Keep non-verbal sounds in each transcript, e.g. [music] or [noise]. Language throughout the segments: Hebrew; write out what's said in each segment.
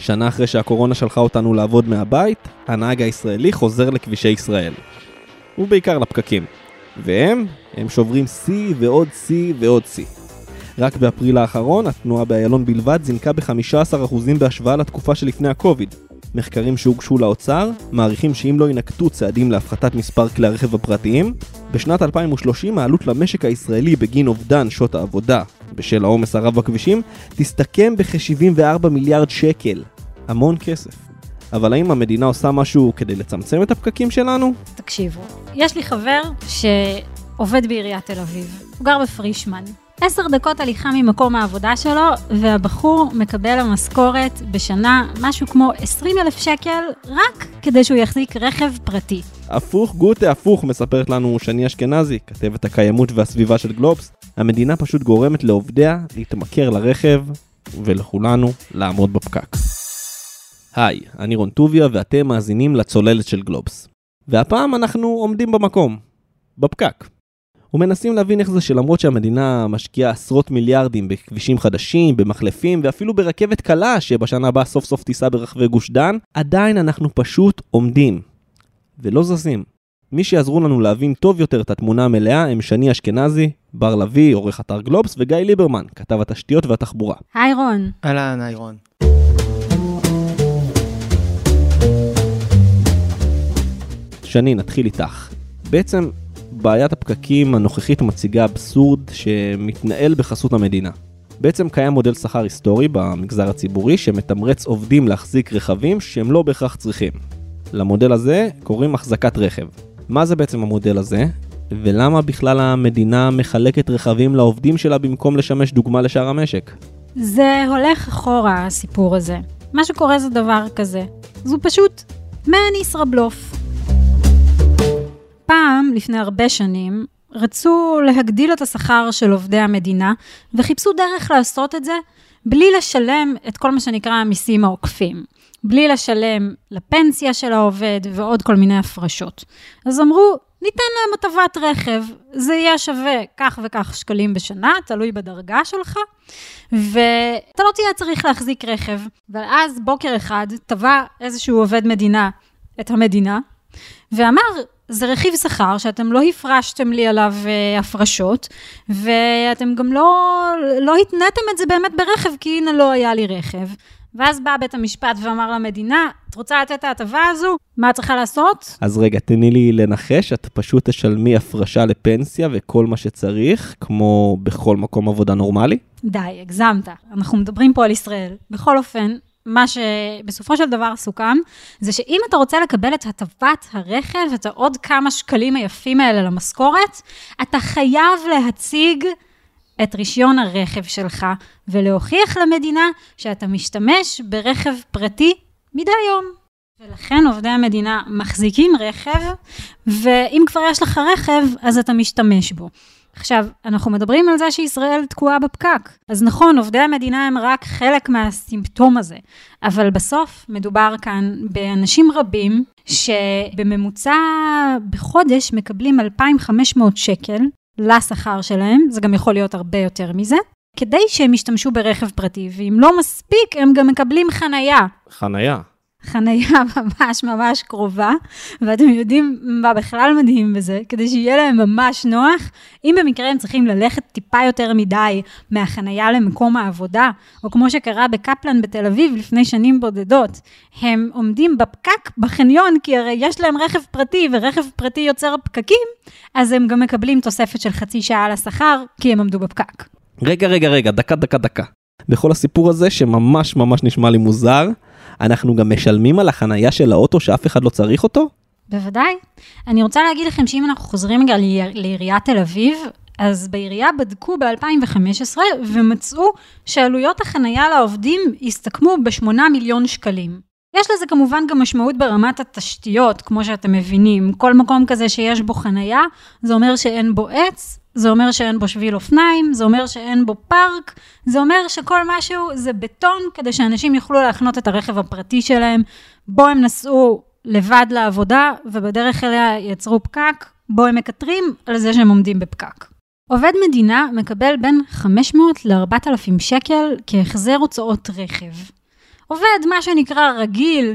שנה אחרי שהקורונה שלחה אותנו לעבוד מהבית, הנהג הישראלי חוזר לכבישי ישראל. ובעיקר לפקקים. והם, הם שוברים שיא ועוד שיא ועוד שיא. רק באפריל האחרון, התנועה באיילון בלבד זינקה ב-15% בהשוואה לתקופה שלפני הקוביד. מחקרים שהוגשו לאוצר מעריכים שאם לא יינקטו צעדים להפחתת מספר כלי הרכב הפרטיים, בשנת 2030 העלות למשק הישראלי בגין אובדן שעות העבודה בשל העומס הרב בכבישים תסתכם בכ-74 מיליארד שקל. המון כסף. אבל האם המדינה עושה משהו כדי לצמצם את הפקקים שלנו? תקשיבו, יש לי חבר שעובד בעיריית תל אביב. הוא גר בפרישמן. עשר דקות הליכה ממקום העבודה שלו, והבחור מקבל המשכורת בשנה משהו כמו 20 אלף שקל, רק כדי שהוא יחזיק רכב פרטי. הפוך גוטה הפוך, מספרת לנו שני אשכנזי, כתבת הקיימות והסביבה של גלובס. המדינה פשוט גורמת לעובדיה להתמכר לרכב, ולכולנו לעמוד בפקק. היי, אני רון טוביה ואתם מאזינים לצוללת של גלובס. והפעם אנחנו עומדים במקום, בפקק. ומנסים להבין איך זה שלמרות שהמדינה משקיעה עשרות מיליארדים בכבישים חדשים, במחלפים ואפילו ברכבת קלה שבשנה הבאה סוף סוף תיסע ברחבי גוש דן, עדיין אנחנו פשוט עומדים. ולא זזים. מי שיעזרו לנו להבין טוב יותר את התמונה המלאה הם שני אשכנזי, בר לביא, עורך אתר גלובס, וגיא ליברמן, כתב התשתיות והתחבורה. היי רון. אהלן, היי רון. שני, נתחיל איתך. בעצם, בעיית הפקקים הנוכחית מציגה אבסורד שמתנהל בחסות המדינה. בעצם קיים מודל שכר היסטורי במגזר הציבורי שמתמרץ עובדים להחזיק רכבים שהם לא בהכרח צריכים. למודל הזה קוראים החזקת רכב. מה זה בעצם המודל הזה? ולמה בכלל המדינה מחלקת רכבים לעובדים שלה במקום לשמש דוגמה לשאר המשק? זה הולך אחורה, הסיפור הזה. מה שקורה זה דבר כזה. זו פשוט מעין ישראבלוף. פעם, לפני הרבה שנים, רצו להגדיל את השכר של עובדי המדינה, וחיפשו דרך לעשות את זה בלי לשלם את כל מה שנקרא המיסים העוקפים. בלי לשלם לפנסיה של העובד ועוד כל מיני הפרשות. אז אמרו, ניתן להם הטבת רכב, זה יהיה שווה כך וכך שקלים בשנה, תלוי בדרגה שלך, ואתה לא תהיה צריך להחזיק רכב. ואז בוקר אחד טבע איזשהו עובד מדינה את המדינה, ואמר, זה רכיב שכר שאתם לא הפרשתם לי עליו uh, הפרשות, ואתם גם לא, לא התניתם את זה באמת ברכב, כי הנה לא היה לי רכב. ואז בא בית המשפט ואמר למדינה, את רוצה לתת את ההטבה הזו? מה את צריכה לעשות? אז רגע, תני לי לנחש, את פשוט תשלמי הפרשה לפנסיה וכל מה שצריך, כמו בכל מקום עבודה נורמלי? די, הגזמת. אנחנו מדברים פה על ישראל. בכל אופן, מה שבסופו של דבר סוכם, זה שאם אתה רוצה לקבל את הטבת הרכב, את העוד כמה שקלים היפים האלה למשכורת, אתה חייב להציג את רישיון הרכב שלך, ולהוכיח למדינה שאתה משתמש ברכב פרטי מדי יום. ולכן עובדי המדינה מחזיקים רכב, ואם כבר יש לך רכב, אז אתה משתמש בו. עכשיו, אנחנו מדברים על זה שישראל תקועה בפקק. אז נכון, עובדי המדינה הם רק חלק מהסימפטום הזה, אבל בסוף מדובר כאן באנשים רבים שבממוצע בחודש מקבלים 2,500 שקל לשכר שלהם, זה גם יכול להיות הרבה יותר מזה, כדי שהם ישתמשו ברכב פרטי, ואם לא מספיק, הם גם מקבלים חנייה. חנייה. חנייה [laughs] ממש ממש קרובה, ואתם יודעים מה בכלל מדהים בזה, כדי שיהיה להם ממש נוח, אם במקרה הם צריכים ללכת טיפה יותר מדי מהחנייה למקום העבודה, או כמו שקרה בקפלן בתל אביב לפני שנים בודדות, הם עומדים בפקק בחניון, כי הרי יש להם רכב פרטי, ורכב פרטי יוצר פקקים, אז הם גם מקבלים תוספת של חצי שעה על השכר, כי הם עמדו בפקק. רגע, רגע, רגע, דקה, דקה, דקה. בכל הסיפור הזה, שממש ממש נשמע לי מוזר, אנחנו גם משלמים על החנייה של האוטו שאף אחד לא צריך אותו? בוודאי. אני רוצה להגיד לכם שאם אנחנו חוזרים רגע לעיריית תל אביב, אז בעירייה בדקו ב-2015 ומצאו שעלויות החנייה לעובדים הסתכמו ב-8 מיליון שקלים. יש לזה כמובן גם משמעות ברמת התשתיות, כמו שאתם מבינים. כל מקום כזה שיש בו חנייה, זה אומר שאין בו עץ, זה אומר שאין בו שביל אופניים, זה אומר שאין בו פארק, זה אומר שכל משהו זה בטון כדי שאנשים יוכלו להחנות את הרכב הפרטי שלהם, בו הם נסעו לבד לעבודה ובדרך אליה יצרו פקק, בו הם מקטרים על זה שהם עומדים בפקק. עובד מדינה מקבל בין 500 ל-4,000 שקל כהחזר הוצאות רכב. עובד, מה שנקרא רגיל,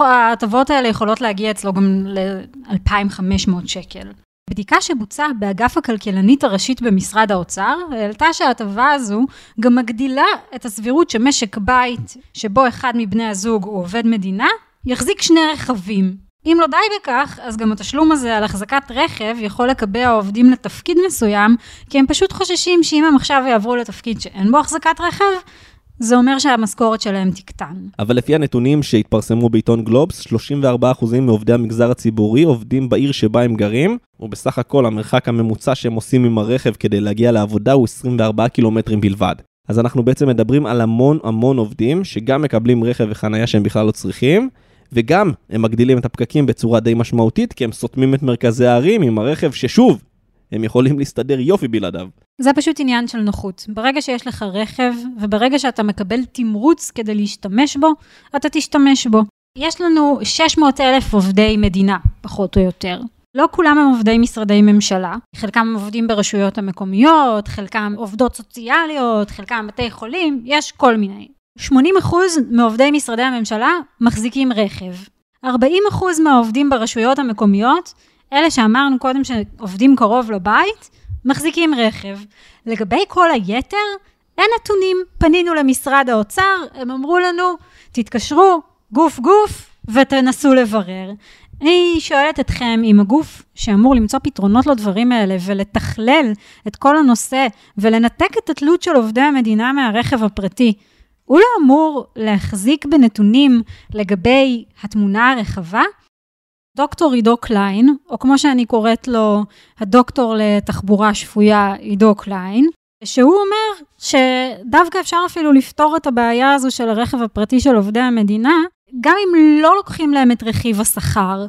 ההטבות האלה יכולות להגיע אצלו גם ל-2,500 שקל. בדיקה שבוצעה באגף הכלכלנית הראשית במשרד האוצר, העלתה שההטבה הזו גם מגדילה את הסבירות שמשק בית שבו אחד מבני הזוג הוא עובד מדינה, יחזיק שני רכבים. אם לא די בכך, אז גם התשלום הזה על החזקת רכב יכול לקבע עובדים לתפקיד מסוים, כי הם פשוט חוששים שאם הם עכשיו יעברו לתפקיד שאין בו החזקת רכב, זה אומר שהמשכורת שלהם תקטן. אבל לפי הנתונים שהתפרסמו בעיתון גלובס, 34% מעובדי המגזר הציבורי עובדים בעיר שבה הם גרים, ובסך הכל המרחק הממוצע שהם עושים עם הרכב כדי להגיע לעבודה הוא 24 קילומטרים בלבד. אז אנחנו בעצם מדברים על המון המון עובדים שגם מקבלים רכב וחנייה שהם בכלל לא צריכים, וגם הם מגדילים את הפקקים בצורה די משמעותית, כי הם סותמים את מרכזי הערים עם הרכב ששוב, הם יכולים להסתדר יופי בלעדיו. זה פשוט עניין של נוחות. ברגע שיש לך רכב, וברגע שאתה מקבל תמרוץ כדי להשתמש בו, אתה תשתמש בו. יש לנו 600 אלף עובדי מדינה, פחות או יותר. לא כולם הם עובדי משרדי ממשלה, חלקם עובדים ברשויות המקומיות, חלקם עובדות סוציאליות, חלקם בתי חולים, יש כל מיני. 80% מעובדי משרדי הממשלה מחזיקים רכב. 40% מהעובדים ברשויות המקומיות, אלה שאמרנו קודם שעובדים קרוב לבית, מחזיקים רכב. לגבי כל היתר, אין נתונים. פנינו למשרד האוצר, הם אמרו לנו, תתקשרו גוף גוף ותנסו לברר. אני שואלת אתכם, אם הגוף שאמור למצוא פתרונות לדברים האלה ולתכלל את כל הנושא ולנתק את התלות של עובדי המדינה מהרכב הפרטי, הוא לא אמור להחזיק בנתונים לגבי התמונה הרחבה? דוקטור עידו קליין, או כמו שאני קוראת לו, הדוקטור לתחבורה שפויה עידו קליין, שהוא אומר שדווקא אפשר אפילו לפתור את הבעיה הזו של הרכב הפרטי של עובדי המדינה, גם אם לא לוקחים להם את רכיב השכר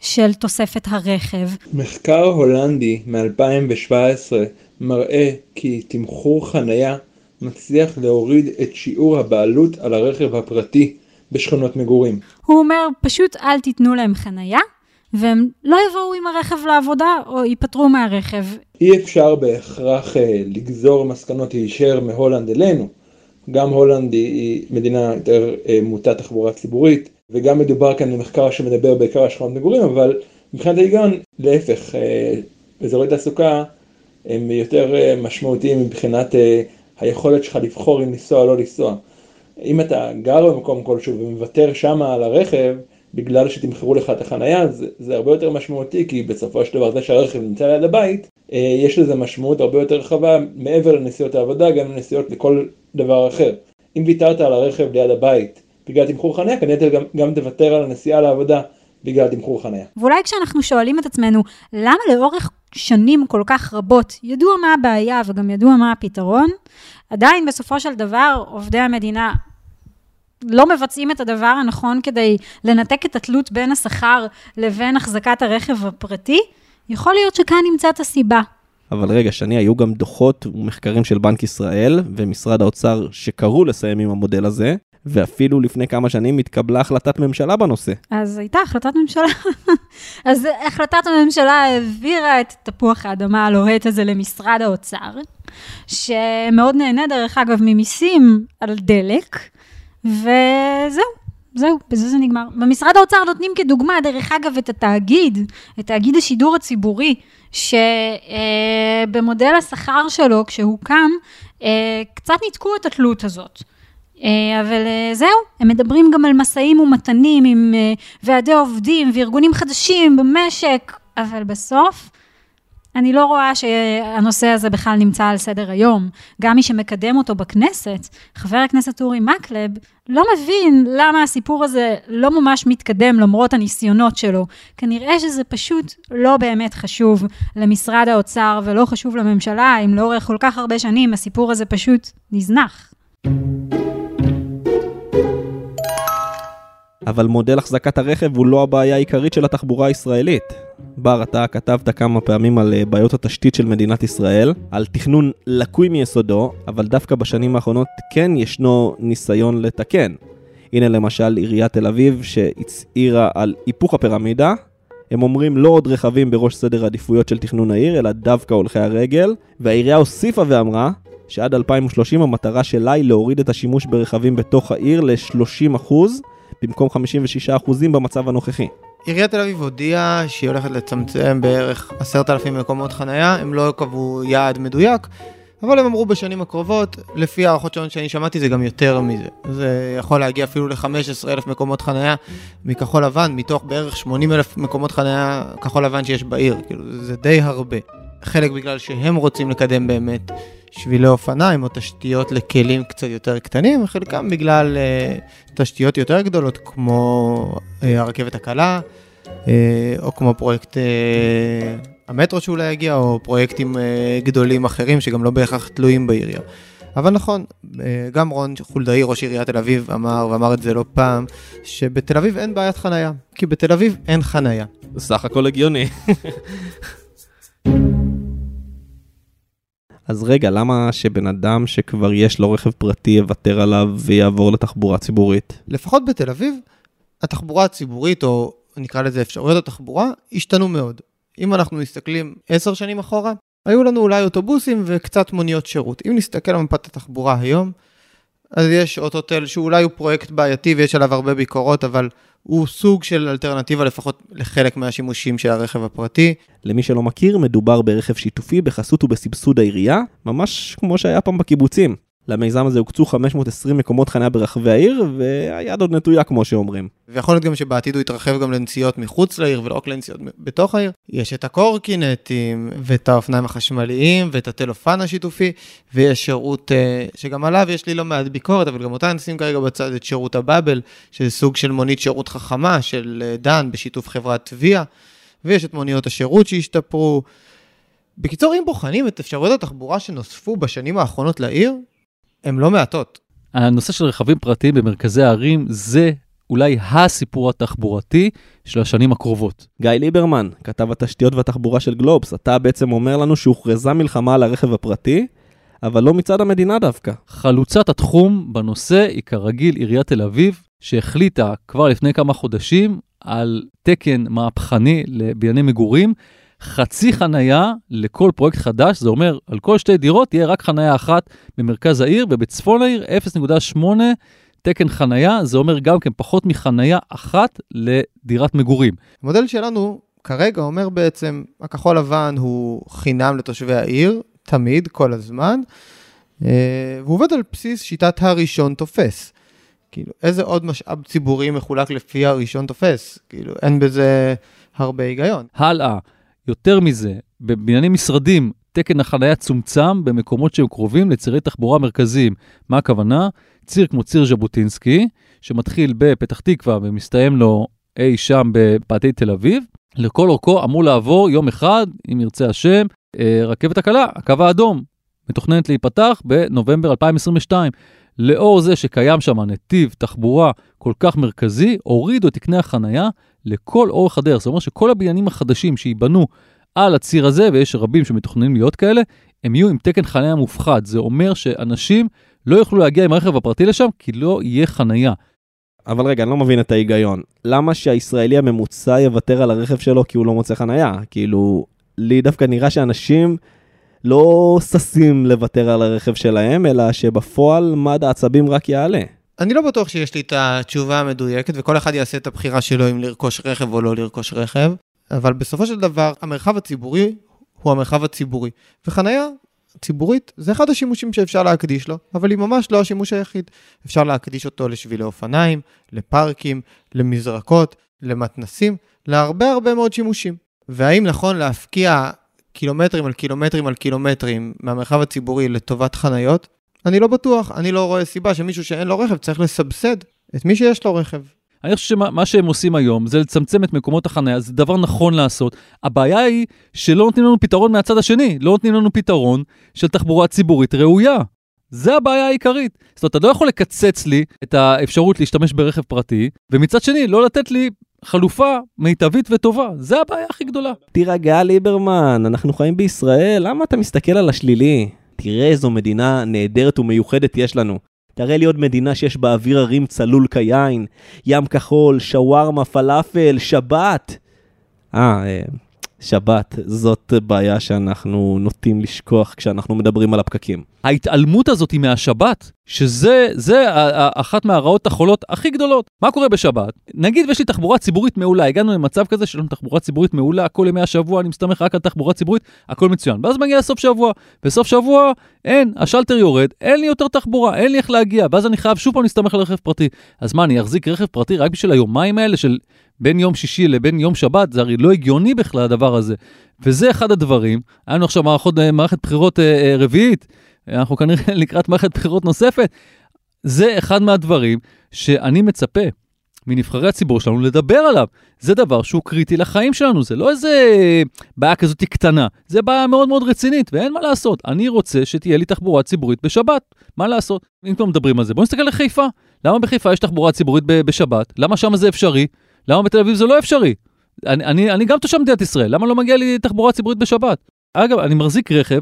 של תוספת הרכב. מחקר הולנדי מ-2017 מראה כי תמחור חנייה מצליח להוריד את שיעור הבעלות על הרכב הפרטי בשכונות מגורים. הוא אומר, פשוט אל תיתנו להם חנייה, והם לא יבואו עם הרכב לעבודה או ייפטרו מהרכב. אי אפשר בהכרח אה, לגזור מסקנות הישר מהולנד אלינו. גם הולנד היא מדינה יותר אה, מוטת תחבורה ציבורית, וגם מדובר כאן במחקר שמדבר בעיקר על שכונות מגורים, אבל מבחינת ההיגיון, להפך, אה, אזורי תעסוקה הם יותר אה, משמעותיים מבחינת אה, היכולת שלך לבחור אם לנסוע או לא לנסוע. אם אתה גר במקום כלשהו ומוותר שמה על הרכב, בגלל שתמכרו לך את החנייה, זה, זה הרבה יותר משמעותי, כי בסופו של דבר זה שהרכב נמצא ליד הבית, אה, יש לזה משמעות הרבה יותר רחבה מעבר לנסיעות העבודה, גם לנסיעות לכל דבר אחר. אם ויתרת על הרכב ליד הבית בגלל תמחור חנייה, כנראה גם, גם תוותר על הנסיעה לעבודה בגלל תמחור חנייה. ואולי כשאנחנו שואלים את עצמנו, למה לאורך שנים כל כך רבות ידוע מה הבעיה וגם ידוע מה הפתרון, עדיין בסופו של דבר עובדי המדינה לא מבצעים את הדבר הנכון כדי לנתק את התלות בין השכר לבין החזקת הרכב הפרטי, יכול להיות שכאן נמצאת הסיבה. אבל רגע, שני, היו גם דוחות ומחקרים של בנק ישראל ומשרד האוצר שקראו לסיים עם המודל הזה, ואפילו לפני כמה שנים התקבלה החלטת ממשלה בנושא. אז הייתה החלטת ממשלה. [laughs] אז החלטת הממשלה העבירה את תפוח האדמה הלוהט הזה למשרד האוצר, שמאוד נהנה, דרך אגב, ממיסים על דלק, וזהו. זהו, בזה זה נגמר. במשרד האוצר נותנים כדוגמה, דרך אגב, את התאגיד, את תאגיד השידור הציבורי, שבמודל השכר שלו, כשהוקם, אה, קצת ניתקו את התלות הזאת. אה, אבל אה, זהו, הם מדברים גם על משאים ומתנים עם ועדי עובדים וארגונים חדשים במשק, אבל בסוף אני לא רואה שהנושא הזה בכלל נמצא על סדר היום. גם מי שמקדם אותו בכנסת, חבר הכנסת אורי מקלב, לא מבין למה הסיפור הזה לא ממש מתקדם למרות הניסיונות שלו. כנראה שזה פשוט לא באמת חשוב למשרד האוצר ולא חשוב לממשלה, אם לאורך כל כך הרבה שנים הסיפור הזה פשוט נזנח. אבל מודל החזקת הרכב הוא לא הבעיה העיקרית של התחבורה הישראלית. בר, אתה כתבת כמה פעמים על אה, בעיות התשתית של מדינת ישראל, על תכנון לקוי מיסודו, אבל דווקא בשנים האחרונות כן ישנו ניסיון לתקן. הנה למשל עיריית תל אביב שהצהירה על היפוך הפירמידה. הם אומרים לא עוד רכבים בראש סדר העדיפויות של תכנון העיר, אלא דווקא הולכי הרגל, והעירייה הוסיפה ואמרה שעד 2030 המטרה שלה היא להוריד את השימוש ברכבים בתוך העיר ל-30% במקום 56% במצב הנוכחי. עיריית תל אביב הודיעה שהיא הולכת לצמצם בערך עשרת אלפים מקומות חנייה, הם לא קבעו יעד מדויק, אבל הם אמרו בשנים הקרובות, לפי הערכות שונות שאני שמעתי זה גם יותר מזה. זה יכול להגיע אפילו ל-15 אלף מקומות חנייה מכחול לבן, מתוך בערך 80 אלף מקומות חנייה כחול לבן שיש בעיר, כאילו זה די הרבה. חלק בגלל שהם רוצים לקדם באמת שבילי אופניים או תשתיות לכלים קצת יותר קטנים, וחלקם בגלל uh, תשתיות יותר גדולות כמו uh, הרכבת הקלה, uh, או כמו פרויקט uh, המטרו שאולי יגיע, או פרויקטים uh, גדולים אחרים שגם לא בהכרח תלויים בעירייה. אבל נכון, גם רון חולדאי, ראש עיריית תל אביב, אמר, ואמר את זה לא פעם, שבתל אביב אין בעיית חנייה, כי בתל אביב אין חנייה. סך הכל הגיוני. [laughs] אז רגע, למה שבן אדם שכבר יש לו רכב פרטי יוותר עליו ויעבור לתחבורה ציבורית? לפחות בתל אביב, התחבורה הציבורית, או נקרא לזה אפשרויות התחבורה, השתנו מאוד. אם אנחנו מסתכלים עשר שנים אחורה, היו לנו אולי אוטובוסים וקצת מוניות שירות. אם נסתכל על מפת התחבורה היום, אז יש אוטוטל שאולי הוא פרויקט בעייתי ויש עליו הרבה ביקורות, אבל הוא סוג של אלטרנטיבה לפחות לחלק מהשימושים של הרכב הפרטי. למי שלא מכיר, מדובר ברכב שיתופי בחסות ובסבסוד העירייה, ממש כמו שהיה פעם בקיבוצים. למיזם הזה הוקצו 520 מקומות חניה ברחבי העיר, והיד עוד נטויה כמו שאומרים. ויכול להיות גם שבעתיד הוא יתרחב גם לנסיעות מחוץ לעיר ולא רק לנסיעות בתוך העיר. יש את הקורקינטים, ואת האופניים החשמליים, ואת הטלופן השיתופי, ויש שירות אה, שגם עליו יש לי לא מעט ביקורת, אבל גם אותה נשים כרגע בצד את שירות הבאבל, שזה סוג של מונית שירות חכמה של אה, דן בשיתוף חברת ויה, ויש את מוניות השירות שהשתפרו. בקיצור, אם בוחנים את אפשרויות התחבורה שנוספו בשנים האחרונות לעיר, הן לא מעטות. הנושא של רכבים פרטיים במרכזי הערים זה אולי הסיפור התחבורתי של השנים הקרובות. גיא ליברמן, כתב התשתיות והתחבורה של גלובס, אתה בעצם אומר לנו שהוכרזה מלחמה על הרכב הפרטי, אבל לא מצד המדינה דווקא. חלוצת התחום בנושא היא כרגיל עיריית תל אביב, שהחליטה כבר לפני כמה חודשים על תקן מהפכני לבנייני מגורים, חצי חנייה לכל פרויקט חדש, זה אומר על כל שתי דירות תהיה רק חנייה אחת במרכז העיר, ובצפון העיר 0.8 תקן חנייה, זה אומר גם כן פחות מחנייה אחת לדירת מגורים. המודל שלנו כרגע אומר בעצם, הכחול לבן הוא חינם לתושבי העיר, תמיד, כל הזמן, אה, והוא עובד על בסיס שיטת הראשון תופס. כאילו, איזה עוד משאב ציבורי מחולק לפי הראשון תופס? כאילו, אין בזה הרבה היגיון. הלאה. יותר מזה, בבנייני משרדים, תקן החניה צומצם במקומות שהם קרובים לצירי תחבורה מרכזיים. מה הכוונה? ציר כמו ציר ז'בוטינסקי, שמתחיל בפתח תקווה ומסתיים לו אי שם בפאתי תל אביב, לכל אורכו אמור לעבור יום אחד, אם ירצה השם, אה, רכבת הקלה, הקו האדום, מתוכננת להיפתח בנובמבר 2022. לאור זה שקיים שם נתיב תחבורה כל כך מרכזי, הורידו את תקני החנייה לכל אורך הדרך. זאת אומרת שכל הבניינים החדשים שייבנו על הציר הזה, ויש רבים שמתוכננים להיות כאלה, הם יהיו עם תקן חניה מופחד. זה אומר שאנשים לא יוכלו להגיע עם הרכב הפרטי לשם, כי לא יהיה חניה. אבל רגע, אני לא מבין את ההיגיון. למה שהישראלי הממוצע יוותר על הרכב שלו כי הוא לא מוצא חניה? כאילו, לי דווקא נראה שאנשים לא ששים לוותר על הרכב שלהם, אלא שבפועל מד העצבים רק יעלה. אני לא בטוח שיש לי את התשובה המדויקת, וכל אחד יעשה את הבחירה שלו אם לרכוש רכב או לא לרכוש רכב, אבל בסופו של דבר, המרחב הציבורי הוא המרחב הציבורי. וחנייה ציבורית זה אחד השימושים שאפשר להקדיש לו, אבל היא ממש לא השימוש היחיד. אפשר להקדיש אותו לשבילי אופניים, לפארקים, למזרקות, למתנסים, להרבה הרבה מאוד שימושים. והאם נכון להפקיע קילומטרים על קילומטרים על קילומטרים מהמרחב הציבורי לטובת חניות? אני לא בטוח, אני לא רואה סיבה שמישהו שאין לו רכב צריך לסבסד את מי שיש לו רכב. אני חושב שמה שהם עושים היום זה לצמצם את מקומות החניה, זה דבר נכון לעשות. הבעיה היא שלא נותנים לנו פתרון מהצד השני, לא נותנים לנו פתרון של תחבורה ציבורית ראויה. זה הבעיה העיקרית. זאת אומרת, אתה לא יכול לקצץ לי את האפשרות להשתמש ברכב פרטי, ומצד שני, לא לתת לי חלופה מיטבית וטובה. זה הבעיה הכי גדולה. תירגע, ליברמן, אנחנו חיים בישראל, למה אתה מסתכל על השלילי? תראה איזו מדינה נהדרת ומיוחדת יש לנו. תראה לי עוד מדינה שיש בה אוויר הרים צלול כיין, ים כחול, שווארמה, פלאפל, שבת. אה, אה, שבת, זאת בעיה שאנחנו נוטים לשכוח כשאנחנו מדברים על הפקקים. ההתעלמות הזאת מהשבת, שזה זה אחת מהרעות החולות הכי גדולות. מה קורה בשבת? נגיד ויש לי תחבורה ציבורית מעולה, הגענו למצב כזה שיש לנו תחבורה ציבורית מעולה, כל ימי השבוע אני מסתמך רק על תחבורה ציבורית, הכל מצוין. ואז מגיע לסוף שבוע, בסוף שבוע אין, השלטר יורד, אין לי יותר תחבורה, אין לי איך להגיע, ואז אני חייב שוב פעם להסתמך על רכב פרטי. אז מה, אני אחזיק רכב פרטי רק בשביל היומיים האלה של בין יום שישי לבין יום שבת? זה הרי לא הגיוני בכלל הדבר הזה. וזה אחד הדברים, היה לנו עכשיו מערכות, מערכת בחירות אה, אה, רביעית, אנחנו כנראה [laughs] לקראת מערכת בחירות נוספת. זה אחד מהדברים שאני מצפה מנבחרי הציבור שלנו לדבר עליו. זה דבר שהוא קריטי לחיים שלנו, זה לא איזה בעיה כזאת קטנה, זה בעיה מאוד מאוד רצינית, ואין מה לעשות. אני רוצה שתהיה לי תחבורה ציבורית בשבת, מה לעשות? אם כבר מדברים על זה, בואו נסתכל לחיפה. למה בחיפה יש תחבורה ציבורית בשבת? למה שם זה אפשרי? למה בתל אביב זה לא אפשרי? אני, אני, אני גם תושב מדינת ישראל, למה לא מגיע לי תחבורה ציבורית בשבת? אגב, אני מחזיק רכב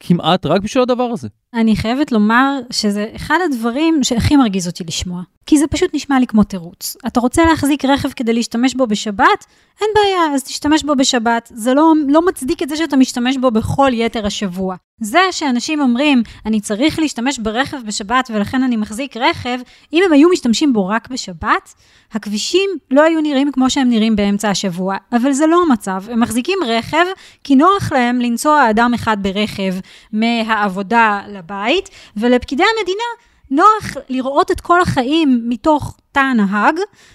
כמעט רק בשביל הדבר הזה. אני חייבת לומר שזה אחד הדברים שהכי מרגיז אותי לשמוע. כי זה פשוט נשמע לי כמו תירוץ. אתה רוצה להחזיק רכב כדי להשתמש בו בשבת? אין בעיה, אז תשתמש בו בשבת. זה לא, לא מצדיק את זה שאתה משתמש בו בכל יתר השבוע. זה שאנשים אומרים, אני צריך להשתמש ברכב בשבת ולכן אני מחזיק רכב, אם הם היו משתמשים בו רק בשבת, הכבישים לא היו נראים כמו שהם נראים באמצע השבוע. אבל זה לא המצב, הם מחזיקים רכב כי נוח להם לנסוע אדם אחד ברכב מהעבודה לבית, ולפקידי המדינה נוח לראות את כל החיים מתוך תא הנהג,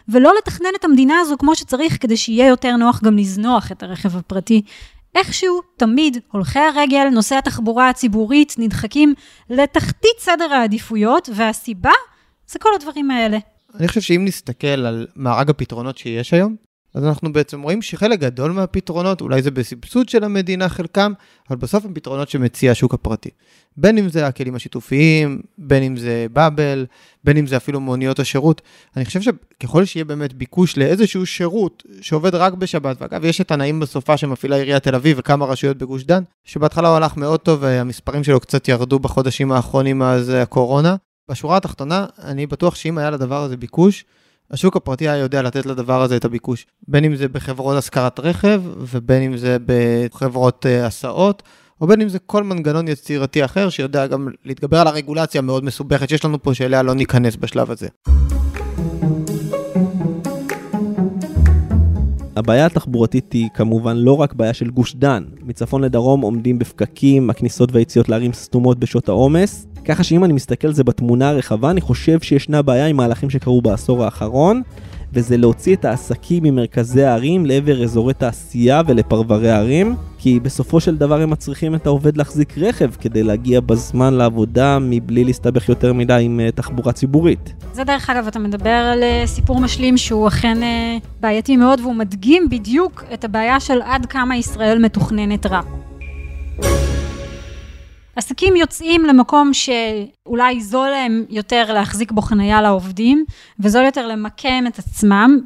ולא לתכנן את המדינה הזו כמו שצריך, כדי שיהיה יותר נוח גם לזנוח את הרכב הפרטי. איכשהו, תמיד, הולכי הרגל, נושאי התחבורה הציבורית, נדחקים לתחתית סדר העדיפויות, והסיבה זה כל הדברים האלה. אני חושב שאם נסתכל על מארג הפתרונות שיש היום, אז אנחנו בעצם רואים שחלק גדול מהפתרונות, אולי זה בסבסוד של המדינה חלקם, אבל בסוף הם פתרונות שמציע השוק הפרטי. בין אם זה הכלים השיתופיים, בין אם זה באבל, בין אם זה אפילו מוניות השירות. אני חושב שככל שיהיה באמת ביקוש לאיזשהו שירות שעובד רק בשבת, ואגב, יש את הנעים בסופה שמפעילה עיריית תל אביב וכמה רשויות בגוש דן, שבהתחלה הוא הלך מאוד טוב והמספרים שלו קצת ירדו בחודשים האחרונים מאז הקורונה. בשורה התחתונה, אני בטוח שאם היה לדבר הזה ביקוש, השוק הפרטי היה יודע לתת לדבר הזה את הביקוש. בין אם זה בחברות השכרת רכב, ובין אם זה בחברות uh, הסעות, או בין אם זה כל מנגנון יצירתי אחר שיודע גם להתגבר על הרגולציה המאוד מסובכת שיש לנו פה, שאליה לא ניכנס בשלב הזה. הבעיה התחבורתית היא כמובן לא רק בעיה של גוש דן. מצפון לדרום עומדים בפקקים, הכניסות והיציאות לערים סתומות בשעות העומס, ככה שאם אני מסתכל על זה בתמונה הרחבה, אני חושב שישנה בעיה עם מהלכים שקרו בעשור האחרון, וזה להוציא את העסקים ממרכזי הערים לעבר אזורי תעשייה ולפרברי הערים, כי בסופו של דבר הם מצריכים את העובד להחזיק רכב כדי להגיע בזמן לעבודה מבלי להסתבך יותר מדי עם uh, תחבורה ציבורית. זה דרך אגב, אתה מדבר על uh, סיפור משלים שהוא אכן uh, בעייתי מאוד, והוא מדגים בדיוק את הבעיה של עד כמה ישראל מתוכננת רע. עסקים יוצאים למקום שאולי זול להם יותר להחזיק בו חנייה לעובדים, וזול יותר למקם את עצמם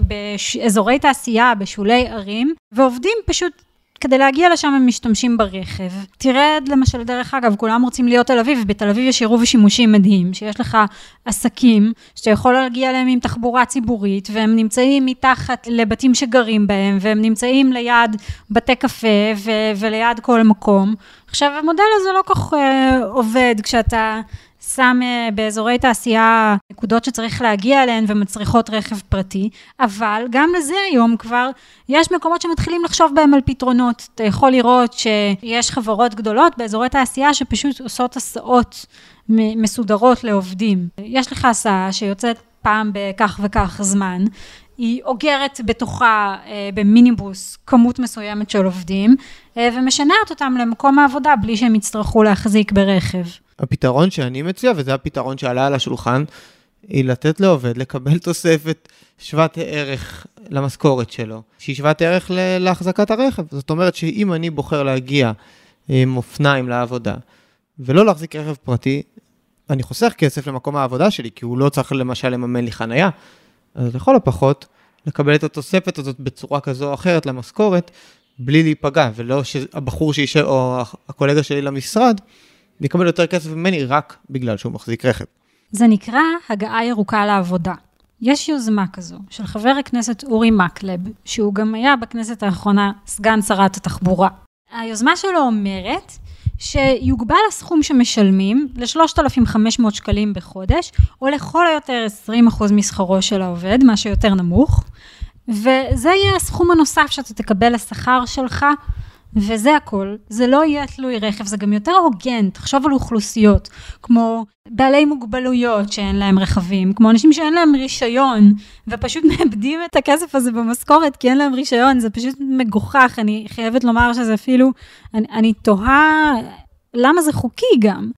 באזורי תעשייה, בשולי ערים, ועובדים פשוט כדי להגיע לשם הם משתמשים ברכב. תראה למשל, דרך אגב, כולם רוצים להיות תל אביב, בתל אביב יש עירוב שימושים מדהים, שיש לך עסקים שאתה יכול להגיע אליהם עם תחבורה ציבורית, והם נמצאים מתחת לבתים שגרים בהם, והם נמצאים ליד בתי קפה ו- וליד כל מקום. עכשיו, המודל הזה לא כל כך uh, עובד כשאתה שם uh, באזורי תעשייה נקודות שצריך להגיע אליהן ומצריכות רכב פרטי, אבל גם לזה היום כבר יש מקומות שמתחילים לחשוב בהם על פתרונות. אתה יכול לראות שיש חברות גדולות באזורי תעשייה שפשוט עושות הסעות מסודרות לעובדים. יש לך הסעה שיוצאת פעם בכך וכך זמן, היא אוגרת בתוכה אה, במיניבוס כמות מסוימת של עובדים, אה, ומשנעת אותם למקום העבודה בלי שהם יצטרכו להחזיק ברכב. הפתרון שאני מציע, וזה הפתרון שעלה על השולחן, היא לתת לעובד לקבל תוספת שוות ערך למשכורת שלו, שהיא שוות ערך להחזקת הרכב. זאת אומרת שאם אני בוחר להגיע עם אופניים לעבודה, ולא להחזיק רכב פרטי, אני חוסך כסף למקום העבודה שלי, כי הוא לא צריך למשל לממן לי חנייה. אז לכל הפחות, לקבל את התוספת הזאת בצורה כזו או אחרת למשכורת, בלי להיפגע, ולא שהבחור שישב, או הקולגה שלי למשרד, יקבל יותר כסף ממני רק בגלל שהוא מחזיק רכב. זה נקרא הגעה ירוקה לעבודה. יש יוזמה כזו של חבר הכנסת אורי מקלב, שהוא גם היה בכנסת האחרונה סגן שרת התחבורה. היוזמה שלו אומרת שיוגבל הסכום שמשלמים ל-3,500 שקלים בחודש, או לכל היותר 20% משכרו של העובד, מה שיותר נמוך, וזה יהיה הסכום הנוסף שאתה תקבל לשכר שלך, וזה הכל. זה לא יהיה תלוי רכב, זה גם יותר הוגן, תחשוב על אוכלוסיות, כמו בעלי מוגבלויות שאין להם רכבים, כמו אנשים שאין להם רישיון, ופשוט [laughs] מאבדים את הכסף הזה במשכורת כי אין להם רישיון, זה פשוט מגוחך, אני חייבת לומר שזה אפילו, אני, אני תוהה למה זה חוקי גם.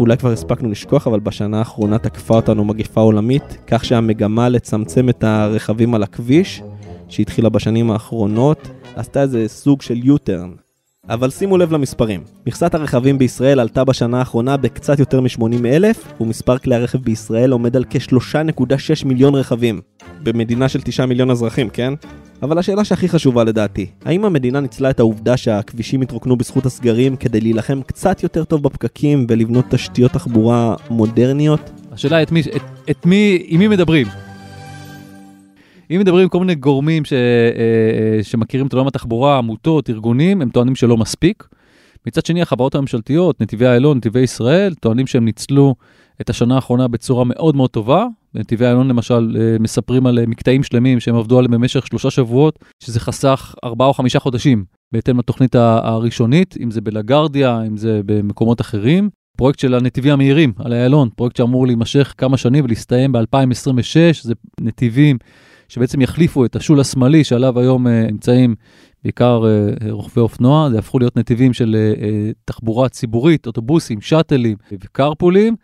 אולי כבר הספקנו לשכוח, אבל בשנה האחרונה תקפה אותנו מגפה עולמית, כך שהמגמה לצמצם את הרכבים על הכביש, שהתחילה בשנים האחרונות, עשתה איזה סוג של U-turn. אבל שימו לב למספרים. מכסת הרכבים בישראל עלתה בשנה האחרונה בקצת יותר מ-80 אלף, ומספר כלי הרכב בישראל עומד על כ-3.6 מיליון רכבים. במדינה של 9 מיליון אזרחים, כן? אבל השאלה שהכי חשובה לדעתי, האם המדינה ניצלה את העובדה שהכבישים התרוקנו בזכות הסגרים כדי להילחם קצת יותר טוב בפקקים ולבנות תשתיות תחבורה מודרניות? השאלה היא את מי, את, את מי, עם מי מדברים. אם מדברים עם כל מיני גורמים ש, אה, אה, שמכירים את עולם התחבורה, עמותות, ארגונים, הם טוענים שלא מספיק. מצד שני, החברות הממשלתיות, נתיבי איילון, נתיבי ישראל, טוענים שהם ניצלו את השנה האחרונה בצורה מאוד מאוד טובה. בנתיבי איילון למשל אה, מספרים על מקטעים שלמים שהם עבדו עליהם במשך שלושה שבועות, שזה חסך ארבעה או חמישה חודשים בהתאם לתוכנית הראשונית, אם זה בלגרדיה, אם זה במקומות אחרים. פרויקט של הנתיבים המהירים על איילון, פרויקט שאמור להימשך כמה שנים ולהסתיים ב-2026, זה נתיבים שבעצם יחליפו את השול השמאלי שעליו היום uh, נמצאים בעיקר רוכבי אופנוע, זה יהפכו להיות נתיבים של תחבורה ציבורית, אוטובוסים, שאטלים וקרפולים,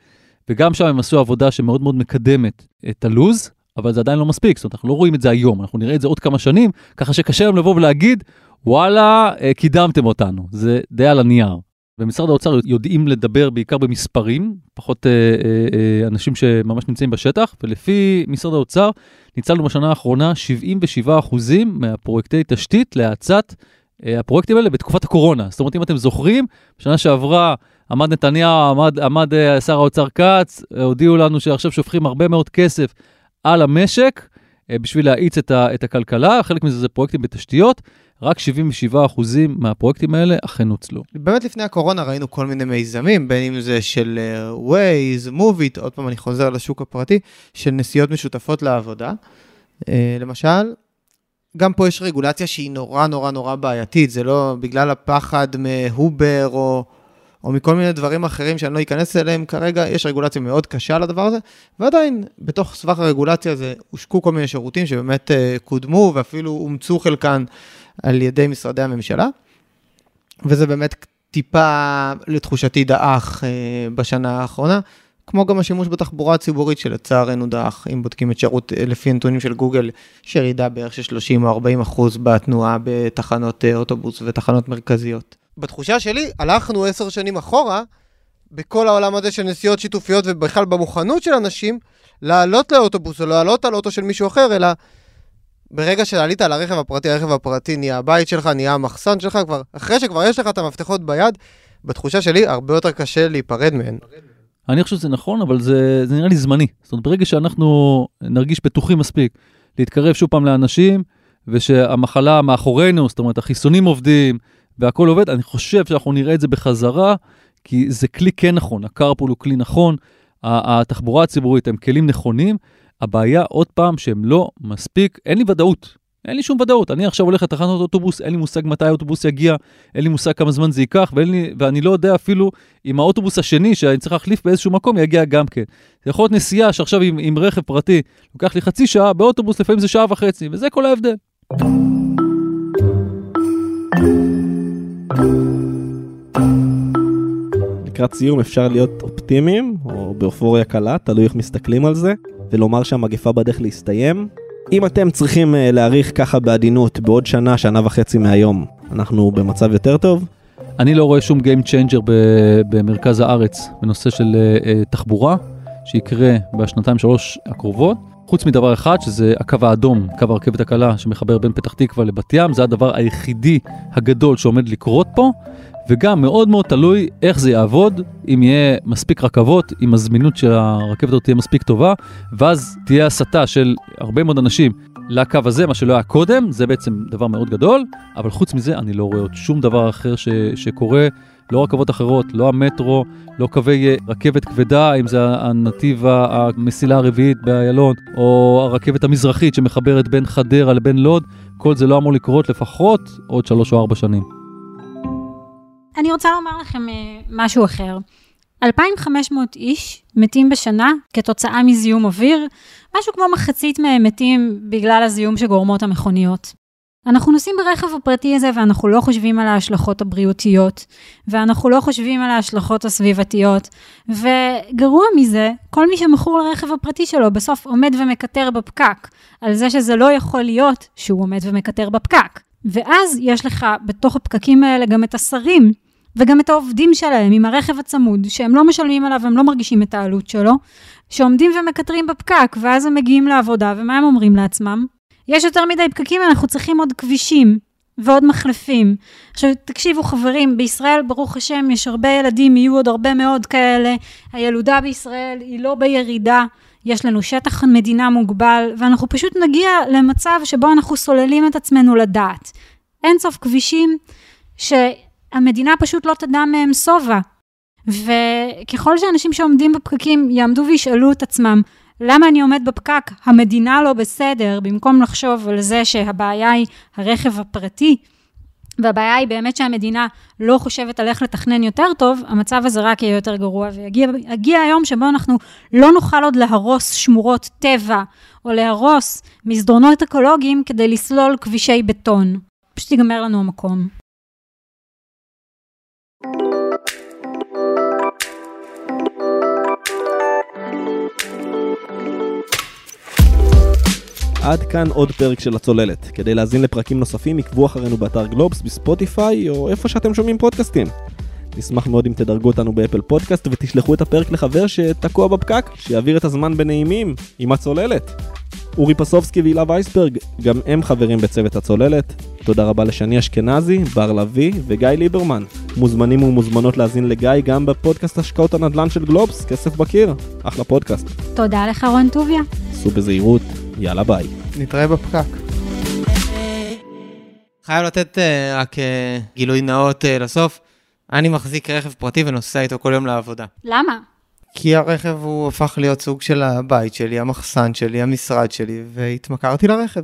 וגם שם הם עשו עבודה שמאוד מאוד מקדמת את הלוז, אבל זה עדיין לא מספיק, זאת אומרת, אנחנו לא רואים את זה היום, אנחנו נראה את זה עוד כמה שנים, ככה שקשה לנו לבוא ולהגיד, וואלה, קידמתם אותנו, זה די על הנייר. במשרד האוצר יודעים לדבר בעיקר במספרים, פחות אה, אה, אה, אנשים שממש נמצאים בשטח, ולפי משרד האוצר ניצלנו בשנה האחרונה 77% מהפרויקטי תשתית להאצת אה, הפרויקטים האלה בתקופת הקורונה. זאת אומרת, אם אתם זוכרים, בשנה שעברה עמד נתניהו, עמד, עמד אה, שר האוצר כץ, הודיעו לנו שעכשיו שופכים הרבה מאוד כסף על המשק אה, בשביל להאיץ את, ה, את הכלכלה, חלק מזה זה פרויקטים בתשתיות. רק 77% מהפרויקטים האלה אכן נוצלו. באמת לפני הקורונה ראינו כל מיני מיזמים, בין אם זה של uh, Waze, Movit, עוד פעם אני חוזר לשוק הפרטי, של נסיעות משותפות לעבודה. Uh, למשל, גם פה יש רגולציה שהיא נורא נורא נורא בעייתית, זה לא בגלל הפחד מהובר או, או מכל מיני דברים אחרים שאני לא אכנס אליהם כרגע, יש רגולציה מאוד קשה לדבר הזה, ועדיין בתוך סבך הרגולציה הזה הושקו כל מיני שירותים שבאמת uh, קודמו ואפילו אומצו חלקן על ידי משרדי הממשלה, וזה באמת טיפה, לתחושתי, דעך אה, בשנה האחרונה, כמו גם השימוש בתחבורה הציבורית שלצערנו דעך, אם בודקים את שירות, אה, לפי נתונים של גוגל, יש ירידה בערך של 30 או 40 אחוז בתנועה בתחנות אוטובוס ותחנות מרכזיות. בתחושה שלי, הלכנו עשר שנים אחורה, בכל העולם הזה של נסיעות שיתופיות ובכלל במוכנות של אנשים, לעלות לאוטובוס או לעלות על אוטו של מישהו אחר, אלא ברגע שעלית על הרכב הפרטי, הרכב הפרטי נהיה הבית שלך, נהיה המחסן שלך, כבר, אחרי שכבר יש לך את המפתחות ביד, בתחושה שלי, הרבה יותר קשה להיפרד מהן. אני חושב שזה נכון, אבל זה, זה נראה לי זמני. זאת אומרת, ברגע שאנחנו נרגיש בטוחים מספיק להתקרב שוב פעם לאנשים, ושהמחלה מאחורינו, זאת אומרת, החיסונים עובדים והכול עובד, אני חושב שאנחנו נראה את זה בחזרה, כי זה כלי כן נכון, הקרפול הוא כלי נכון, התחבורה הציבורית הם כלים נכונים, הבעיה, עוד פעם, שהם לא מספיק, אין לי ודאות. אין לי שום ודאות. אני עכשיו הולך לתחנת אוטובוס, אין לי מושג מתי האוטובוס יגיע, אין לי מושג כמה זמן זה ייקח, לי, ואני לא יודע אפילו אם האוטובוס השני שאני צריך להחליף באיזשהו מקום יגיע גם כן. זה יכול להיות נסיעה שעכשיו עם, עם רכב פרטי לוקח לי חצי שעה, באוטובוס לפעמים זה שעה וחצי, וזה כל ההבדל. לקראת סיום אפשר להיות אופטימיים, או באופוריה קלה, תלוי איך מסתכלים על זה. ולומר שהמגפה בדרך להסתיים. אם אתם צריכים uh, להעריך ככה בעדינות בעוד שנה, שנה וחצי מהיום, אנחנו במצב יותר טוב? אני לא רואה שום Game Changer במרכז הארץ בנושא של uh, uh, תחבורה, שיקרה בשנתיים שלוש הקרובות. חוץ מדבר אחד, שזה הקו האדום, קו הרכבת הקלה שמחבר בין פתח תקווה לבת ים, זה הדבר היחידי הגדול שעומד לקרות פה, וגם מאוד מאוד תלוי איך זה יעבוד, אם יהיה מספיק רכבות, אם הזמינות של הרכבת הזאת תהיה מספיק טובה, ואז תהיה הסטה של הרבה מאוד אנשים לקו הזה, מה שלא היה קודם, זה בעצם דבר מאוד גדול, אבל חוץ מזה אני לא רואה עוד שום דבר אחר ש, שקורה, לא רכבות אחרות, לא המטרו, לא קווי אה, רכבת כבדה, אם זה הנתיב המסילה הרביעית באיילון, או הרכבת המזרחית שמחברת בין חדרה לבין לוד, כל זה לא אמור לקרות לפחות עוד שלוש או ארבע שנים. אני רוצה לומר לכם אה, משהו אחר. 2,500 איש מתים בשנה כתוצאה מזיהום אוויר, משהו כמו מחצית מהם מתים בגלל הזיהום שגורמות המכוניות. אנחנו נוסעים ברכב הפרטי הזה ואנחנו לא חושבים על ההשלכות הבריאותיות, ואנחנו לא חושבים על ההשלכות הסביבתיות, וגרוע מזה, כל מי שמכור לרכב הפרטי שלו בסוף עומד ומקטר בפקק, על זה שזה לא יכול להיות שהוא עומד ומקטר בפקק. ואז יש לך בתוך הפקקים האלה גם את השרים, וגם את העובדים שלהם עם הרכב הצמוד, שהם לא משלמים עליו, הם לא מרגישים את העלות שלו, שעומדים ומקטרים בפקק, ואז הם מגיעים לעבודה, ומה הם אומרים לעצמם? יש יותר מדי פקקים, אנחנו צריכים עוד כבישים ועוד מחלפים. עכשיו, תקשיבו חברים, בישראל, ברוך השם, יש הרבה ילדים, יהיו עוד הרבה מאוד כאלה. הילודה בישראל היא לא בירידה, יש לנו שטח מדינה מוגבל, ואנחנו פשוט נגיע למצב שבו אנחנו סוללים את עצמנו לדעת. אין סוף כבישים שהמדינה פשוט לא תדע מהם שובע. וככל שאנשים שעומדים בפקקים יעמדו וישאלו את עצמם, למה אני עומד בפקק? המדינה לא בסדר, במקום לחשוב על זה שהבעיה היא הרכב הפרטי, והבעיה היא באמת שהמדינה לא חושבת על איך לתכנן יותר טוב, המצב הזה רק יהיה יותר גרוע, ויגיע היום שבו אנחנו לא נוכל עוד להרוס שמורות טבע, או להרוס מסדרונות אקולוגיים כדי לסלול כבישי בטון. פשוט ייגמר לנו המקום. עד כאן עוד פרק של הצוללת. כדי להזין לפרקים נוספים, עקבו אחרינו באתר גלובס, בספוטיפיי, או איפה שאתם שומעים פודקאסטים. נשמח מאוד אם תדרגו אותנו באפל פודקאסט ותשלחו את הפרק לחבר שתקוע בפקק, שיעביר את הזמן בנעימים, עם הצוללת. אורי פסובסקי והילה וייסברג, גם הם חברים בצוות הצוללת. תודה רבה לשני אשכנזי, בר לביא וגיא ליברמן. מוזמנים ומוזמנות להאזין לגיא גם בפודקאסט השקעות הנדל"ן של גלובס, כסף בקיר. אחלה פודקאסט. תודה לך רון טוביה. סעו בזהירות. יאללה ביי. נתראה בפקק. חייב לתת uh, רק uh, גילוי נאות uh, לסוף. אני מחזיק רכב פרטי ונוסע איתו כל יום לעבודה. למה? כי הרכב הוא הפך להיות סוג של הבית שלי, המחסן שלי, המשרד שלי, והתמכרתי לרכב.